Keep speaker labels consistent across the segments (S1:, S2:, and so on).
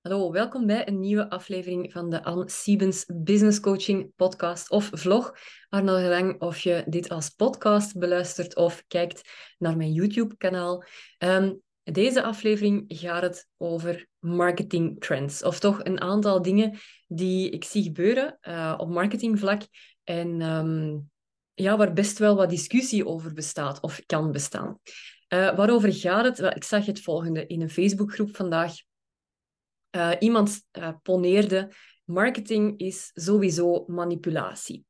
S1: Hallo, welkom bij een nieuwe aflevering van de Anne Siebens Business Coaching podcast of vlog. Arno gelang of je dit als podcast beluistert of kijkt naar mijn YouTube-kanaal. Ehm, deze aflevering gaat het over marketing trends, of toch een aantal dingen die ik zie gebeuren uh, op marketingvlak en ehm, ja, waar best wel wat discussie over bestaat of kan bestaan. Uh, waarover gaat het? Wel, ik zag het volgende in een Facebookgroep vandaag. Uh, iemand uh, poneerde, marketing is sowieso manipulatie.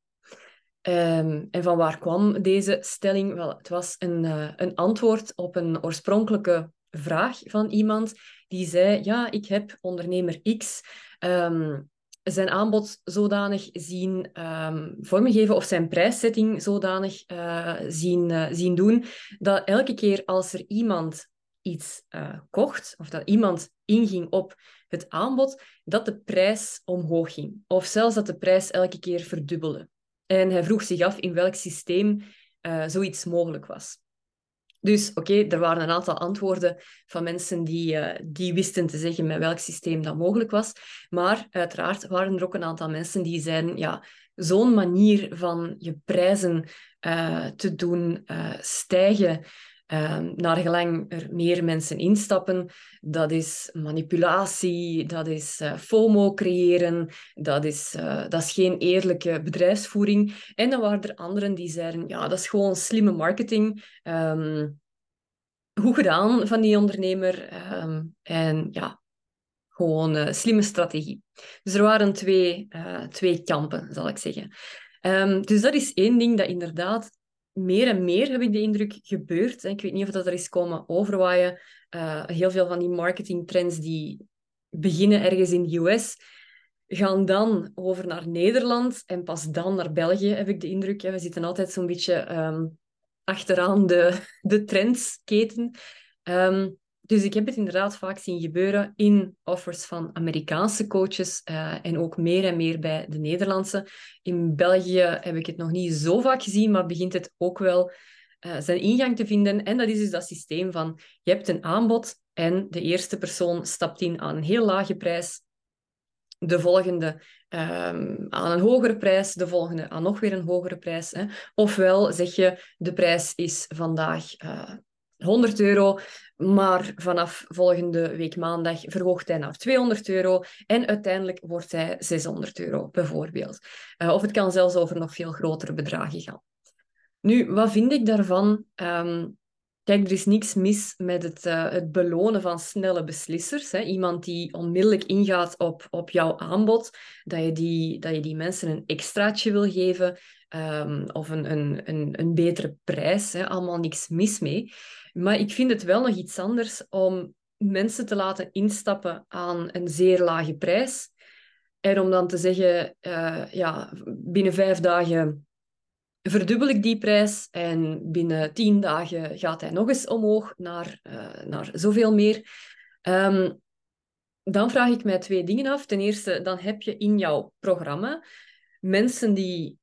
S1: Um, en van waar kwam deze stelling? Wel, het was een, uh, een antwoord op een oorspronkelijke vraag van iemand die zei, ja, ik heb ondernemer X um, zijn aanbod zodanig zien um, vormgeven of zijn prijszetting zodanig zien, zien doen, dat elke keer als er iemand iets kocht, of dat iemand inging op het aanbod, dat de prijs omhoog ging. Of zelfs dat de prijs elke keer verdubbelde. En hij vroeg zich af in welk systeem uh, zoiets mogelijk was. Dus oké, er waren een aantal antwoorden van mensen die, uh, die wisten te zeggen met welk systeem dat mogelijk was. Maar uiteraard waren er ook een aantal mensen die zeiden, ja, zo'n manier van je prijzen te doen stijgen, Um, naar gelang er meer mensen instappen, dat is manipulatie, dat is uh, FOMO creëren, dat is, uh, dat is geen eerlijke bedrijfsvoering. En dan waren er anderen die zeiden, ja, dat is gewoon slimme marketing. Um, goed gedaan van die ondernemer. Um, en ja, gewoon uh, slimme strategie. Dus er waren twee, twee kampen, zal ik zeggen. dus dat is één ding dat inderdaad meer en meer, heb ik de indruk, gebeurt. Ik weet niet of dat er is komen overwaaien. Uh, heel veel van die marketingtrends die beginnen ergens in de US, gaan dan over naar Nederland en pas dan naar België, heb ik de indruk. We zitten altijd zo'n beetje um, achteraan de, de trendsketen. Um, dus ik heb het inderdaad vaak zien gebeuren in offers van Amerikaanse coaches uh, en ook meer en meer bij de Nederlandse. In België heb ik het nog niet zo vaak gezien, maar begint het ook wel uh, zijn ingang te vinden. En dat is dus dat systeem van je hebt een aanbod en de eerste persoon stapt in aan een heel lage prijs, de volgende um, aan een hogere prijs, de volgende aan nog weer een hogere prijs. Hè. Ofwel zeg je de prijs is vandaag uh, 100 euro, maar vanaf volgende week maandag verhoogt hij naar 200 euro en uiteindelijk wordt hij 600 euro, bijvoorbeeld. Uh, of het kan zelfs over nog veel grotere bedragen gaan. Nu, wat vind ik daarvan? Um, kijk, er is niks mis met het, uh, het belonen van snelle beslissers. Hè? Iemand die onmiddellijk ingaat op, op jouw aanbod, dat je, die, dat je die mensen een extraatje wil geven um, of een, een, een, een betere prijs. Hè? Allemaal niks mis mee. Maar ik vind het wel nog iets anders om mensen te laten instappen aan een zeer lage prijs. En om dan te zeggen, uh, ja, binnen vijf dagen verdubbel ik die prijs en binnen tien dagen gaat hij nog eens omhoog naar, uh, naar zoveel meer. Um, dan vraag ik mij twee dingen af. Ten eerste, dan heb je in jouw programma mensen die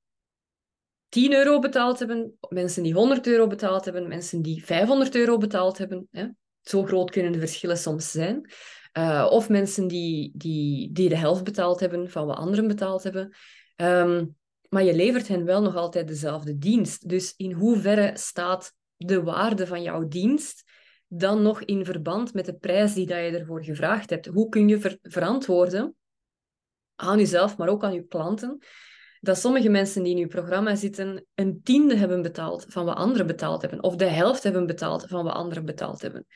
S1: 10 euro betaald hebben, mensen die 100 euro betaald hebben, mensen die 500 euro betaald hebben. Hè? Zo groot kunnen de verschillen soms zijn. Uh, of mensen die, die, die de helft betaald hebben van wat anderen betaald hebben. Um, maar je levert hen wel nog altijd dezelfde dienst. Dus in hoeverre staat de waarde van jouw dienst dan nog in verband met de prijs die dat je ervoor gevraagd hebt? Hoe kun je ver verantwoorden aan jezelf, maar ook aan je klanten, dat sommige mensen die in uw programma zitten een tiende hebben betaald van wat anderen betaald hebben, of de helft hebben betaald van wat anderen betaald hebben.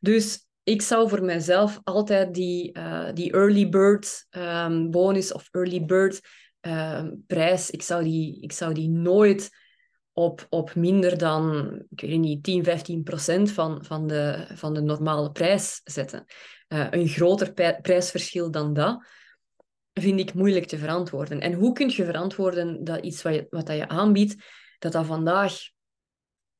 S1: Dus ik zou voor mezelf altijd die, uh, die early bird um, bonus of early bird um, prijs, ik zou die, ik zou die nooit op, op minder dan, ik weet niet, 10, 15 procent van, van, de, van de normale prijs zetten. Uh, een groter prijsverschil dan dat vind ik moeilijk te verantwoorden. En hoe kun je verantwoorden dat iets wat je, wat dat je aanbiedt, dat dat vandaag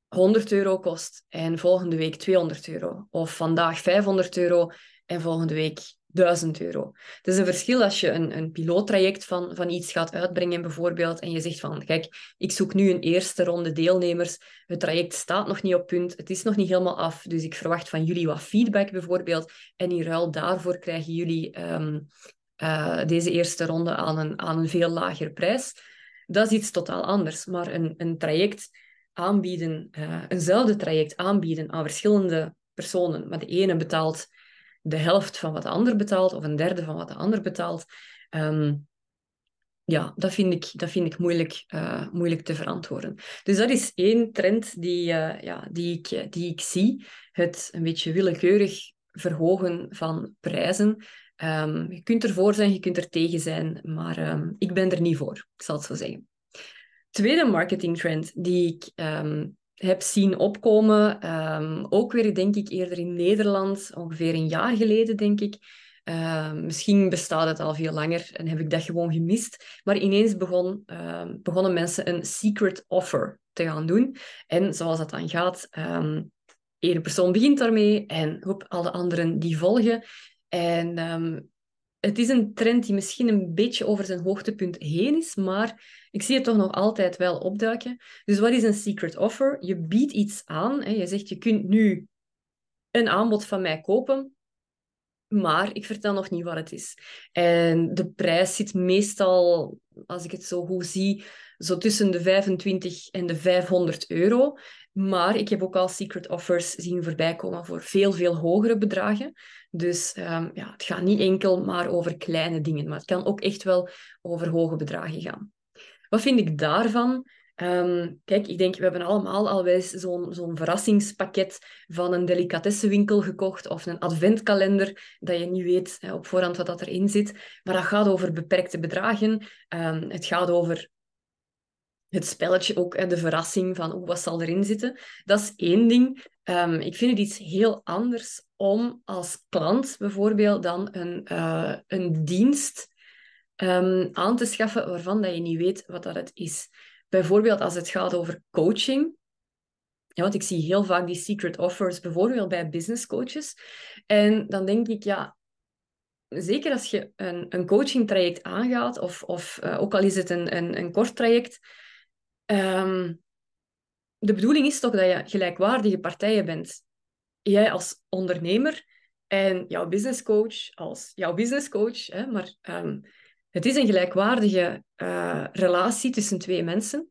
S1: 100 euro kost en volgende week 200 euro? Of vandaag 500 euro en volgende week 1000 euro. Het is een verschil als je een, een piloottraject van, van iets gaat uitbrengen, bijvoorbeeld, en je zegt van, kijk, ik zoek nu een eerste ronde deelnemers, het traject staat nog niet op punt, het is nog niet helemaal af, dus ik verwacht van jullie wat feedback, bijvoorbeeld, en in ruil daarvoor krijgen jullie ehm, eh, deze eerste ronde aan een, aan een veel lager prijs. Dat is iets totaal anders, maar een, een traject aanbieden, uh, eenzelfde traject aanbieden aan verschillende personen, maar de ene betaalt de helft van wat de ander betaalt, of een derde van wat de ander betaalt. Ehm, ja, dat vind ik, dat vind ik moeilijk, uh, moeilijk te verantwoorden. Dus dat is één trend die, ja, die, ik, die ik zie. Het een beetje willekeurig verhogen van prijzen. Um, je kunt ervoor zijn, je kunt er tegen zijn, maar um, ik ben er niet voor, ik zal het zo zeggen. Tweede marketingtrend die ik heb zien opkomen. Ook weer, denk ik, eerder in Nederland, ongeveer een jaar geleden, denk ik. Misschien bestaat het al veel langer en heb ik dat gewoon gemist. Maar ineens begon, begonnen mensen een secret offer te gaan doen. En zoals dat dan gaat, één persoon begint daarmee en hoop, alle anderen die volgen. En het is een trend die misschien een beetje over zijn hoogtepunt heen is, maar ik zie het toch nog altijd wel opduiken. Dus wat is een secret offer? Je biedt iets aan. Hè. Je zegt, je kunt nu een aanbod van mij kopen, maar ik vertel nog niet wat het is. En de prijs zit meestal, als ik het zo goed zie, zo tussen de 25 en de 500 euro. Maar ik heb ook al secret offers zien voorbij komen voor veel, veel hogere bedragen. Dus um, ja, het gaat niet enkel maar over kleine dingen, maar het kan ook echt wel over hoge bedragen gaan. Wat vind ik daarvan? Um, kijk, ik denk, we hebben allemaal al eens zo'n zo'n verrassingspakket van een delicatessenwinkel gekocht of een adventkalender, dat je niet weet hè, op voorhand wat dat erin zit. Maar dat gaat over beperkte bedragen. Um, het gaat over het spelletje ook, de verrassing van oh, wat zal erin zitten. Dat is één ding. Um, ik vind het iets heel anders om als klant bijvoorbeeld dan een, uh, een dienst um, aan te schaffen waarvan dat je niet weet wat dat het is. Bijvoorbeeld als het gaat over coaching. Ja, want ik zie heel vaak die secret offers, bijvoorbeeld bij business coaches. En dan denk ik, ja, zeker als je een, een coaching traject aangaat, of, of uh, ook al is het een, een, een kort traject, um, de bedoeling is toch dat je gelijkwaardige partijen bent. Jij als ondernemer en jouw businesscoach als jouw businesscoach. Maar um, het is een gelijkwaardige uh, relatie tussen twee mensen.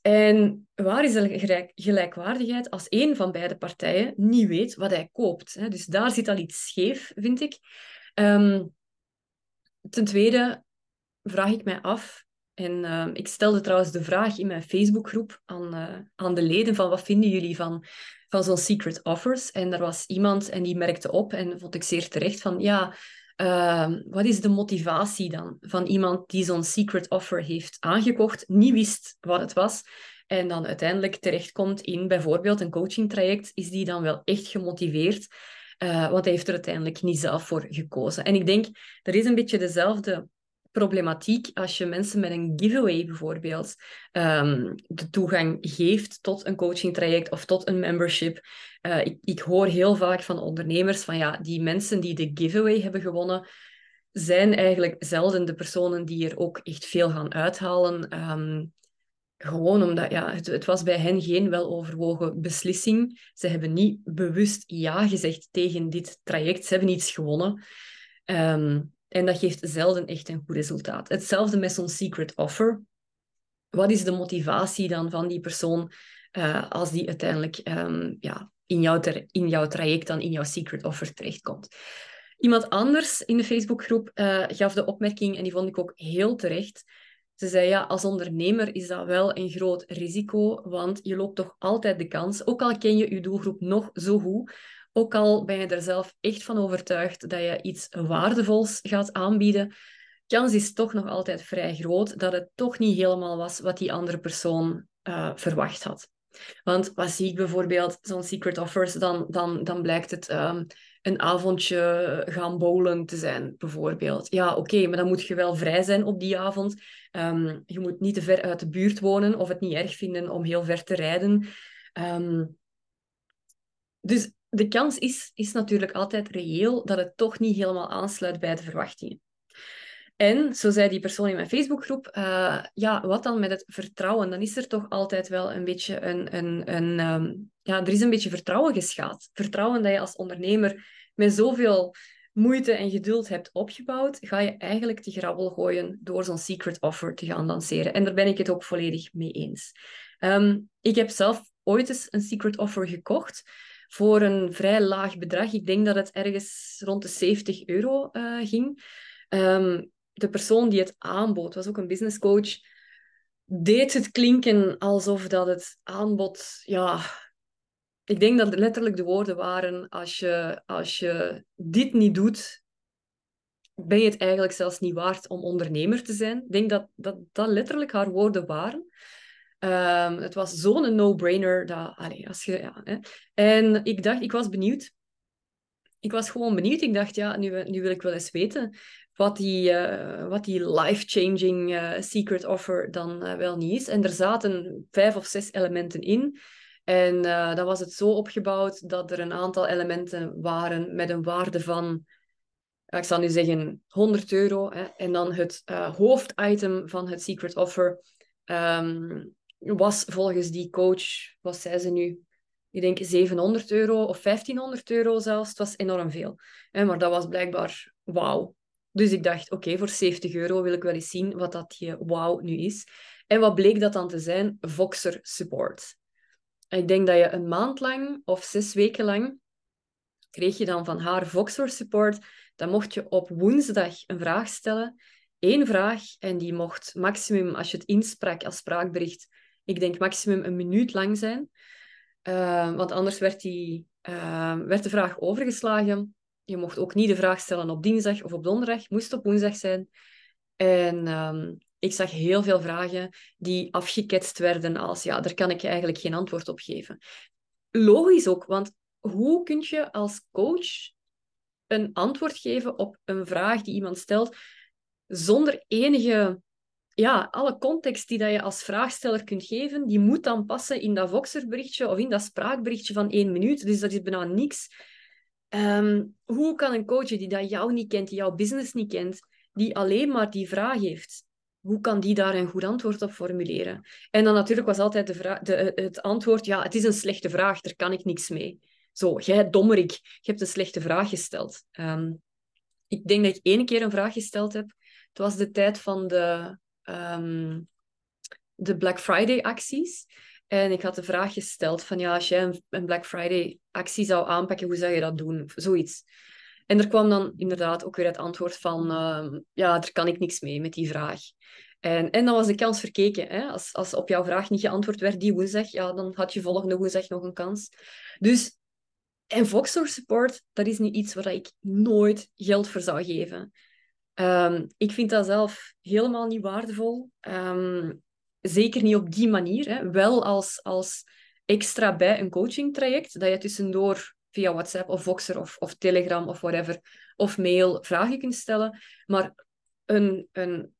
S1: En waar is de gelijkwaardigheid als één van beide partijen niet weet wat hij koopt? Hè? Dus daar zit al iets scheef, vind ik. Um, ten tweede vraag ik mij af, en uh, ik stelde trouwens de vraag in mijn Facebookgroep aan, uh, aan de leden van wat vinden jullie van, van zo'n secret offers? En er was iemand en die merkte op en vond ik zeer terecht van ja, uh, wat is de motivatie dan van iemand die zo'n secret offer heeft aangekocht, niet wist wat het was en dan uiteindelijk terechtkomt in bijvoorbeeld een coachingtraject, is die dan wel echt gemotiveerd? Uh, want hij heeft er uiteindelijk niet zelf voor gekozen. En ik denk, er is een beetje dezelfde problematiek als je mensen met een giveaway bijvoorbeeld um, de toegang geeft tot een coachingtraject of tot een membership. Uh, ik, ik hoor heel vaak van ondernemers van ja, die mensen die de giveaway hebben gewonnen, zijn eigenlijk zelden de personen die er ook echt veel gaan uithalen. Um, gewoon omdat ja, het, het, was bij hen geen weloverwogen beslissing. Ze hebben niet bewust ja gezegd tegen dit traject. Ze hebben iets gewonnen. Um, en dat geeft zelden echt een goed resultaat. Hetzelfde met zo'n secret offer. Wat is de motivatie dan van die persoon uh, als die uiteindelijk um, ja, in, jouw in jouw traject dan in jouw secret offer terechtkomt? Iemand anders in de Facebookgroep uh, gaf de opmerking, en die vond ik ook heel terecht. Ze zei, ja, als ondernemer is dat wel een groot risico, want je loopt toch altijd de kans, ook al ken je je doelgroep nog zo goed, ook al ben je er zelf echt van overtuigd dat je iets waardevols gaat aanbieden, kans is toch nog altijd vrij groot dat het toch niet helemaal was wat die andere persoon uh, verwacht had. Want wat zie ik bijvoorbeeld, zo'n secret offers, dan, dan, dan blijkt het um, een avondje gaan bowlen te zijn, bijvoorbeeld. Ja, oké, maar dan moet je wel vrij zijn op die avond. Um, je moet niet te ver uit de buurt wonen of het niet erg vinden om heel ver te rijden. Um, dus de kans is, is natuurlijk altijd reëel dat het toch niet helemaal aansluit bij de verwachtingen. En zo zei die persoon in mijn Facebookgroep, uh, ja, wat dan met het vertrouwen? Dan is er toch altijd wel een beetje een... een, een um, ja, er is een beetje vertrouwen geschaad. Vertrouwen dat je als ondernemer met zoveel moeite en geduld hebt opgebouwd, ga je eigenlijk te grabbel gooien door zo'n secret offer te gaan lanceren. En daar ben ik het ook volledig mee eens. Um, ik heb zelf ooit eens een secret offer gekocht voor een vrij laag bedrag. Ik denk dat het ergens rond de 70 euro uh, ging. Um, de persoon die het aanbood, was ook een business coach, deed het klinken alsof dat het aanbod, ja, ik denk dat letterlijk de woorden waren, als je, als je dit niet doet, ben je het eigenlijk zelfs niet waard om ondernemer te zijn. Ik denk dat dat, dat letterlijk haar woorden waren. Um, het was zo'n no-brainer. Dat, als je, ja, hè. En ik dacht, ik was benieuwd. Ik was gewoon benieuwd. Ik dacht, ja, nu, nu wil ik wel eens weten wat die, uh, wat die life-changing uh, secret offer dan uh, wel niet is. En er zaten vijf of zes elementen in. En dan was het zo opgebouwd dat er een aantal elementen waren met een waarde van, ik zal nu zeggen, 100 euro. Hè, en dan het hoofditem van het secret offer um, was volgens die coach, wat zei ze nu? Ik denk 700 euro of 1500 euro zelfs. Het was enorm veel. Maar dat was blijkbaar wauw. Dus ik dacht, oké, voor 70 euro wil ik wel eens zien wat dat je wow nu is. En wat bleek dat dan te zijn? Voxer Support. ik denk dat je een maand lang of zes weken lang kreeg je dan van haar Voxer Support. Dan mocht je op woensdag een vraag stellen. Eén vraag en die mocht maximum, als je het insprak als spraakbericht, ik denk maximum een minuut lang zijn. Uh, want anders werd, die, uh, werd de vraag overgeslagen. Je mocht ook niet de vraag stellen op dinsdag of op donderdag, moest op woensdag zijn. En um, ik zag heel veel vragen die afgeketst werden als ja, daar kan ik eigenlijk geen antwoord op geven. Logisch ook, want hoe kun je als coach een antwoord geven op een vraag die iemand stelt zonder enige ja, alle context die dat je als vraagsteller kunt geven, die moet dan passen in dat Voxer-berichtje of in dat spraakberichtje van één minuut. Dus dat is bijna niks. Ehm, hoe kan een coach die dat jou niet kent, die jouw business niet kent, die alleen maar die vraag heeft, hoe kan die daar een goed antwoord op formuleren? En dan natuurlijk was altijd de vraag, de, het antwoord, ja, het is een slechte vraag, daar kan ik niks mee. Zo, jij dommerik, je hebt een slechte vraag gesteld. Ehm, ik denk dat ik één keer een vraag gesteld heb. Het was de tijd van de, um, de Black Friday acties. En ik had de vraag gesteld van ja, als jij een, Black Friday actie zou aanpakken, hoe zou je dat doen? Zoiets. En er kwam dan inderdaad ook weer het antwoord van uh, ja, daar kan ik niks mee met die vraag. En, en dan was de kans verkeken. Hè? Als, als op jouw vraag niet geantwoord werd die woensdag, ja, dan had je volgende woensdag nog een kans. Dus, en Voxer Support, dat is niet iets waar ik nooit geld voor zou geven. Um, ik vind dat zelf helemaal niet waardevol. Um, zeker niet op die manier. Hè. Wel als, als extra bij een coachingtraject, dat je tussendoor via WhatsApp of Voxer of, of Telegram of whatever, of mail vragen kunt stellen. Maar een, een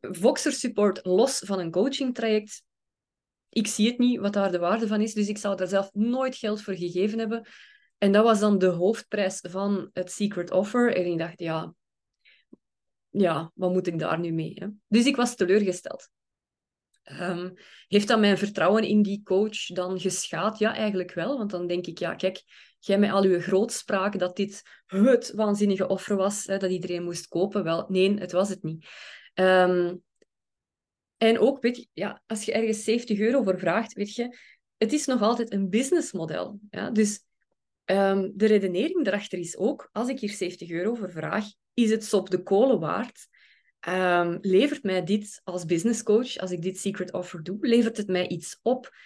S1: Voxer support los van een coachingtraject, ik zie het niet wat daar de waarde van is, dus ik zou daar zelf nooit geld voor gegeven hebben. En dat was dan de hoofdprijs van het secret offer. En ik dacht, ja, ja wat moet ik daar nu mee? Hè? Dus ik was teleurgesteld. Um, heeft dat mijn vertrouwen in die coach dan geschaad? Ja, eigenlijk wel. Want dan denk ik, ja, kijk, jij met al je grootspraak dat dit het waanzinnige offer was, hè, dat iedereen moest kopen. Wel, nee, het was het niet. Um, en ook, weet je, ja, als je ergens 70 euro voor vraagt, weet je, het is nog altijd een businessmodel. Ja? Dus um, de redenering daarachter is ook, als ik hier 70 euro voor vraag, is het op de kolen waard? Um, levert mij dit als business coach, als ik dit secret offer doe, levert het mij iets op?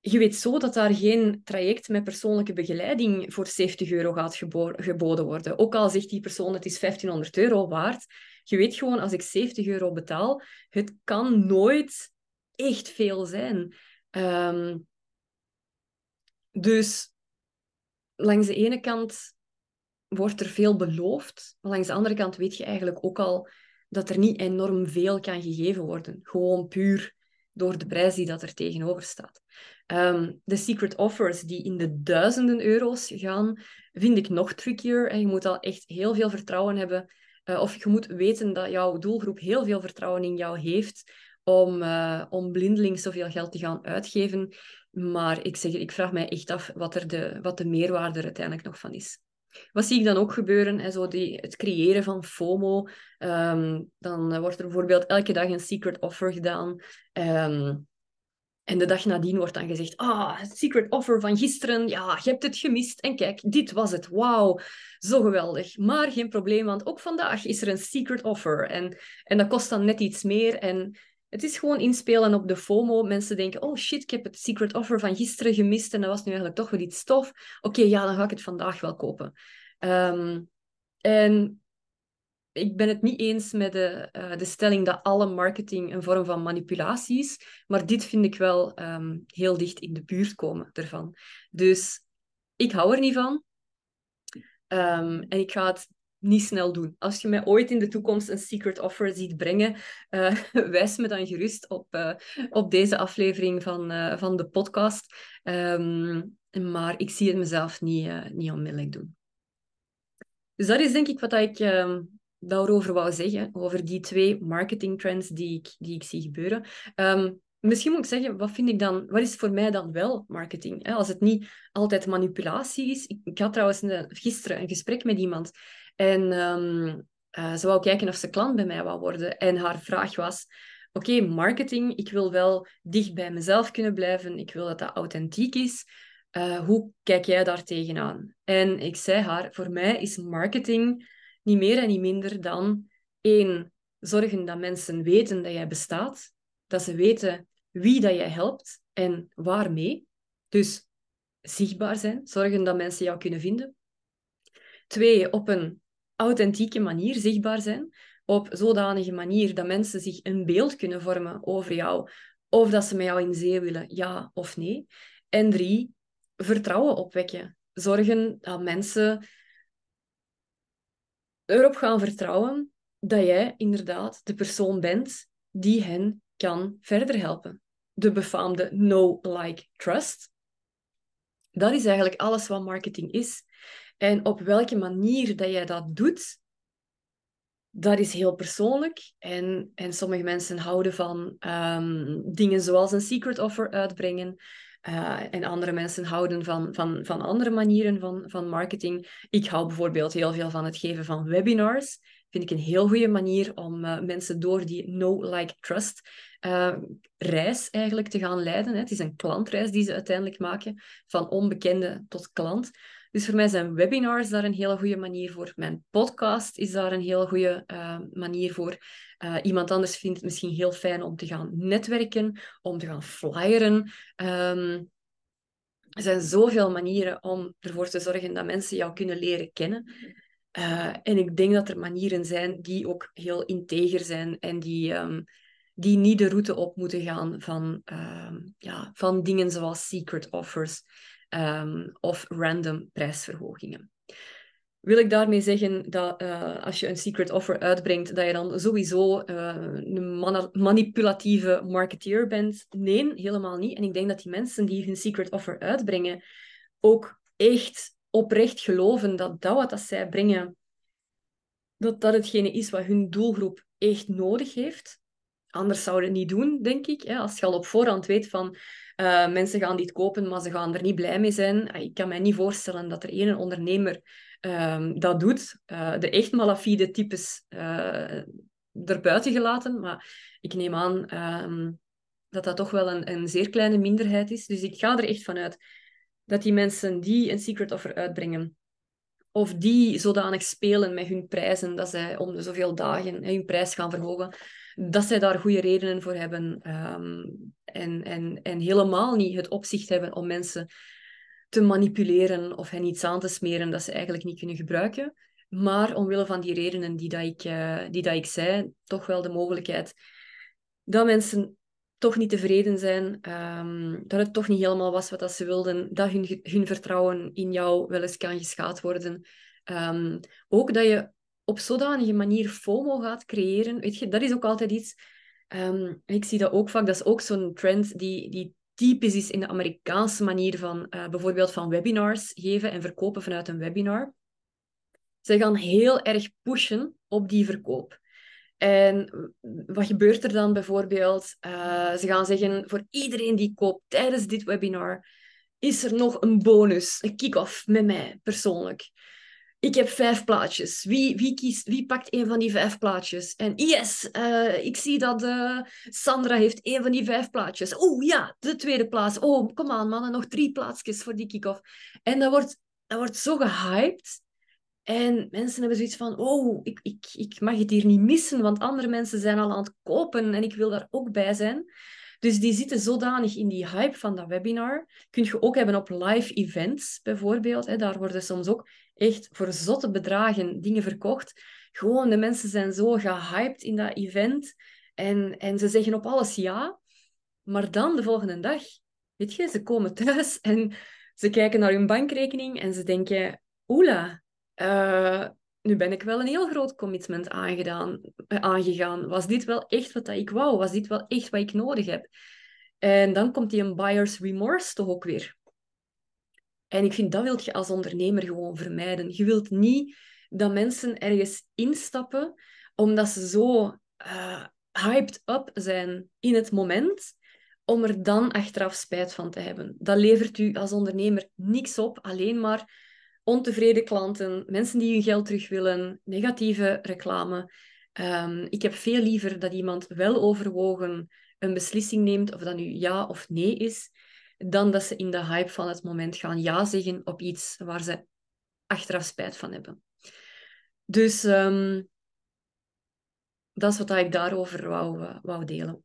S1: Je weet zo dat daar geen traject met persoonlijke begeleiding voor 70 euro gaat geboden worden. Ook al zegt die persoon het is 1500 euro waard. Je weet gewoon, als ik 70 euro betaal, het kan nooit echt veel zijn. Um, dus langs de ene kant wordt er veel beloofd, maar langs de andere kant weet je eigenlijk ook al dat er niet enorm veel kan gegeven worden. Gewoon puur door de prijs die dat er tegenover staat. Ehm, de secret offers die in de duizenden euro's gaan, vind ik nog trickier. En je moet al echt heel veel vertrouwen hebben. Uh, of je moet weten dat jouw doelgroep heel veel vertrouwen in jou heeft om, uh, om blindelings zoveel geld te gaan uitgeven. Maar ik, zeg, ik vraag mij echt af wat, er de, wat de meerwaarde er uiteindelijk nog van is. Wat zie ik dan ook gebeuren? Hè? Zo die, het creëren van FOMO. Um, dan wordt er bijvoorbeeld elke dag een secret offer gedaan. Um, en de dag nadien wordt dan gezegd, ah, het secret offer van gisteren, ja, je hebt het gemist. En kijk, dit was het. Wauw, zo geweldig. Maar geen probleem, want ook vandaag is er een secret offer. En, en dat kost dan net iets meer. En het is gewoon inspelen op de FOMO. Mensen denken, oh shit, ik heb het secret offer van gisteren gemist en dat was nu eigenlijk toch wel iets tof. Oké, ja, dan ga ik het vandaag wel kopen. Um, en ik ben het niet eens met de, uh, de stelling dat alle marketing een vorm van manipulatie is, maar dit vind ik wel um, heel dicht in de buurt komen ervan. Dus ik hou er niet van. Um, en ik ga het niet snel doen. Als je mij ooit in de toekomst een secret offer ziet brengen, uh, wijs me dan gerust op, uh, op deze aflevering van, uh, van de podcast. Um, maar ik zie het mezelf niet, niet onmiddellijk doen. Dus dat is denk ik wat ik um, daarover wou zeggen, over die twee marketing trends die ik, die ik zie gebeuren. Um, misschien moet ik zeggen, wat vind ik dan, wat is voor mij dan wel marketing? Hè? Als het niet altijd manipulatie is. Ik, had trouwens gisteren een gesprek met iemand en um, uh, ze wou kijken of ze klant bij mij wou worden. En haar vraag was: Oké, marketing, ik wil wel dicht bij mezelf kunnen blijven. Ik wil dat dat authentiek is. Uh, hoe kijk jij daar tegenaan? En ik zei haar: Voor mij is marketing niet meer en niet minder dan één, zorgen dat mensen weten dat jij bestaat, dat ze weten wie dat jij helpt en waarmee. Dus zichtbaar zijn, zorgen dat mensen jou kunnen vinden. Twee, op een authentieke manier zichtbaar zijn. Op zodanige manier dat mensen zich een beeld kunnen vormen over jou. Of dat ze met jou in zee willen, ja of nee. En drie, vertrouwen opwekken. Zorgen dat mensen erop gaan vertrouwen dat jij inderdaad de persoon bent die hen kan verder helpen. De befaamde know, like, trust. Dat is eigenlijk alles wat marketing is. En op welke manier dat jij dat doet, dat is heel persoonlijk. En, en sommige mensen houden van um, dingen zoals een secret offer uitbrengen. Uh, en andere mensen houden van, van, van andere manieren van, van marketing. Ik hou bijvoorbeeld heel veel van het geven van webinars. Vind ik een heel goede manier om uh, mensen door die know, like, trust uh, reis eigenlijk te gaan leiden. Hè. Het is een klantreis die ze uiteindelijk maken, van onbekende tot klant. Dus voor mij zijn webinars daar een hele goede manier voor. Mijn podcast is daar een heel goede uh, manier voor. Uh, iemand anders vindt het misschien heel fijn om te gaan netwerken, om te gaan flyeren. Um, er zijn zoveel manieren om ervoor te zorgen dat mensen jou kunnen leren kennen. Uh, en ik denk dat er manieren zijn die ook heel integer zijn en die, um, die niet de route op moeten gaan van, um, ja, van dingen zoals secret offers um, of random prijsverhogingen. Wil ik daarmee zeggen dat uh, als je een secret offer uitbrengt, dat je dan sowieso uh, een man manipulatieve marketeer bent? Nee, helemaal niet. En ik denk dat die mensen die hun secret offer uitbrengen ook echt oprecht geloven dat dat wat dat zij brengen, dat dat hetgene is wat hun doelgroep echt nodig heeft. Anders zouden het niet doen, denk ik. Als je al op voorhand weet van uh, mensen gaan dit kopen, maar ze gaan er niet blij mee zijn. Ah, ik kan mij niet voorstellen dat er één ondernemer um, dat doet. Uh, de echt malafide types uh, erbuiten gelaten. Maar ik neem aan um, dat dat toch wel een, een zeer kleine minderheid is. Dus ik ga er echt vanuit dat die mensen die een secret offer uitbrengen, of die zodanig spelen met hun prijzen dat zij om de zoveel dagen hun prijs gaan verhogen, dat zij daar goede redenen voor hebben um, en, en, en helemaal niet het opzicht hebben om mensen te manipuleren of hen iets aan te smeren dat ze eigenlijk niet kunnen gebruiken. Maar omwille van die redenen die, dat ik, uh, die dat ik zei, toch wel de mogelijkheid dat mensen toch niet tevreden zijn, um, dat het toch niet helemaal was wat dat ze wilden, dat hun, hun vertrouwen in jou wel eens kan geschaad worden. Um, ook dat je op zodanige manier FOMO gaat creëren. Weet je, dat is ook altijd iets Ehm, ik zie dat ook vaak, dat is ook zo'n trend die, die typisch is in de Amerikaanse manier van uh, bijvoorbeeld van webinars geven en verkopen vanuit een webinar. Ze gaan heel erg pushen op die verkoop. En wat gebeurt er dan bijvoorbeeld? Uh, ze gaan zeggen, voor iedereen die koopt tijdens dit webinar, is er nog een bonus, een kick-off met mij persoonlijk. Ik heb vijf plaatjes. Wie, wie, kiest, wie pakt een van die vijf plaatjes? En yes, uh, ik zie dat uh, Sandra heeft een van die vijf plaatjes. Oeh, ja, de tweede plaats. Oh, kom aan, mannen, nog drie plaatsjes voor die kick-off. En dat wordt, dat wordt zo gehyped. En mensen hebben zoiets van, oh, ik, ik, ik mag het hier niet missen, want andere mensen zijn al aan het kopen en ik wil daar ook bij zijn. Dus die zitten zodanig in die hype van dat webinar. Kun je ook hebben op live events bijvoorbeeld. Hè. Daar worden soms ook echt voor zotte bedragen dingen verkocht. Gewoon, de mensen zijn zo gehyped in dat event. En, en ze zeggen op alles ja. Maar dan de volgende dag, weet je, ze komen thuis en ze kijken naar hun bankrekening en ze denken, oela, uh, nu ben ik wel een heel groot commitment aangedaan, eh, aangegaan. Was dit wel echt wat ik wou? Was dit wel echt wat ik nodig heb? En dan komt die een buyer's remorse toch ook weer. En ik vind dat wil je als ondernemer gewoon vermijden. Je wilt niet dat mensen ergens instappen omdat ze zo uh, hyped up zijn in het moment, om er dan achteraf spijt van te hebben. Dat levert u als ondernemer niks op, alleen maar ontevreden klanten, mensen die hun geld terug willen, negatieve reclame. Um, ik heb veel liever dat iemand wel overwogen een beslissing neemt, of dat nu ja of nee is, dan dat ze in de hype van het moment gaan ja zeggen op iets waar ze achteraf spijt van hebben. Dus um, dat is wat ik daarover wou, uh, wou delen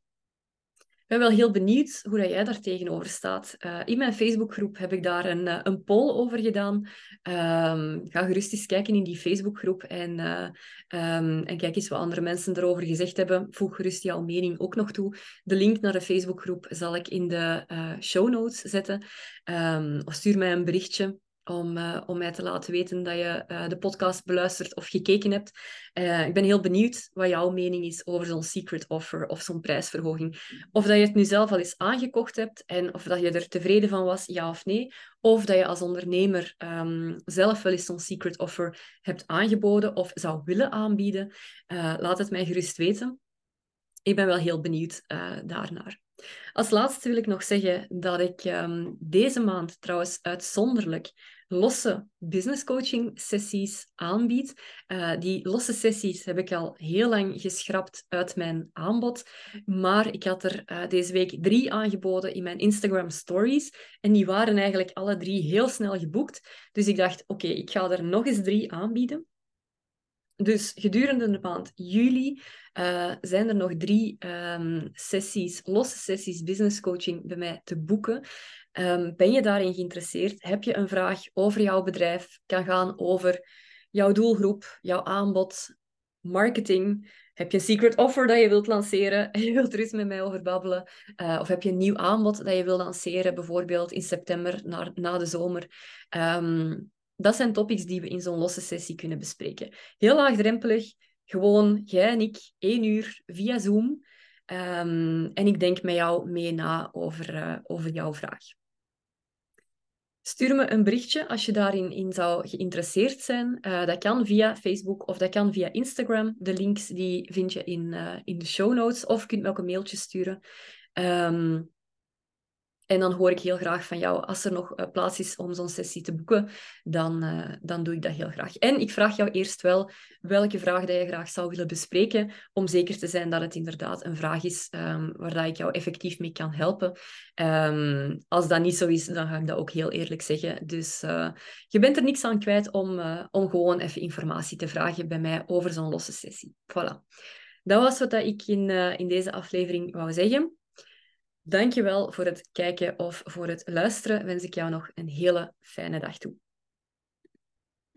S1: ben wel heel benieuwd hoe dat jij daar tegenover staat. Uh, in mijn Facebookgroep heb ik daar een, uh, een poll over gedaan. Um, ga gerust eens kijken in die Facebookgroep en, uh, um, en kijk eens wat andere mensen erover gezegd hebben. Voeg gerust jouw mening ook nog toe. De link naar de Facebookgroep zal ik in de show notes zetten. Um, of stuur mij een berichtje om, uh, om mij te laten weten dat je uh, de podcast beluisterd of gekeken hebt. Uh, ik ben heel benieuwd wat jouw mening is over zo'n secret offer of zo'n prijsverhoging. Of dat je het nu zelf al eens aangekocht hebt en of dat je er tevreden van was, ja of nee. Of dat je als ondernemer um, zelf wel eens zo'n secret offer hebt aangeboden of zou willen aanbieden. laat het mij gerust weten. Ik ben wel heel benieuwd daarnaar. Als laatste wil ik nog zeggen dat ik um, deze maand trouwens uitzonderlijk losse business coaching sessies aanbied. Uh, die losse sessies heb ik al heel lang geschrapt uit mijn aanbod. Maar ik had er uh, deze week drie aangeboden in mijn Instagram stories. En die waren eigenlijk alle drie heel snel geboekt. Dus ik dacht, oké, ik ga er nog eens drie aanbieden. Dus gedurende de maand juli uh, zijn er nog drie um, sessies, losse sessies business coaching bij mij te boeken. Um, ben je daarin geïnteresseerd? Heb je een vraag over jouw bedrijf? Kan gaan over jouw doelgroep, jouw aanbod, marketing. Heb je een secret offer dat je wilt lanceren en je wilt er eens met mij over babbelen? Uh, of heb je een nieuw aanbod dat je wilt lanceren, bijvoorbeeld in september na, na de zomer? Um, dat zijn topics die we in zo'n losse sessie kunnen bespreken. Heel laagdrempelig, gewoon jij en ik, één uur via Zoom. Um, en ik denk met jou mee na over, uh, over jouw vraag. Stuur me een berichtje als je daarin in zou geïnteresseerd zijn. Uh, dat kan via Facebook of dat kan via Instagram. De links die vind je in, uh, in de show notes. Of je kunt me ook een mailtje sturen. Um, en dan hoor ik heel graag van jou, als er nog uh, plaats is om zo'n sessie te boeken, dan, uh, dan doe ik dat heel graag. En ik vraag jou eerst wel welke vraag dat je graag zou willen bespreken, om zeker te zijn dat het inderdaad een vraag is um, waar dat ik jou effectief mee kan helpen. Um, als dat niet zo is, dan ga ik dat ook heel eerlijk zeggen. Dus uh, je bent er niks aan kwijt om, om gewoon even informatie te vragen bij mij over zo'n losse sessie. Voilà. Dat was wat ik in, in deze aflevering wou zeggen. Dankjewel voor het kijken of voor het luisteren. Wens ik jou nog een hele fijne dag toe.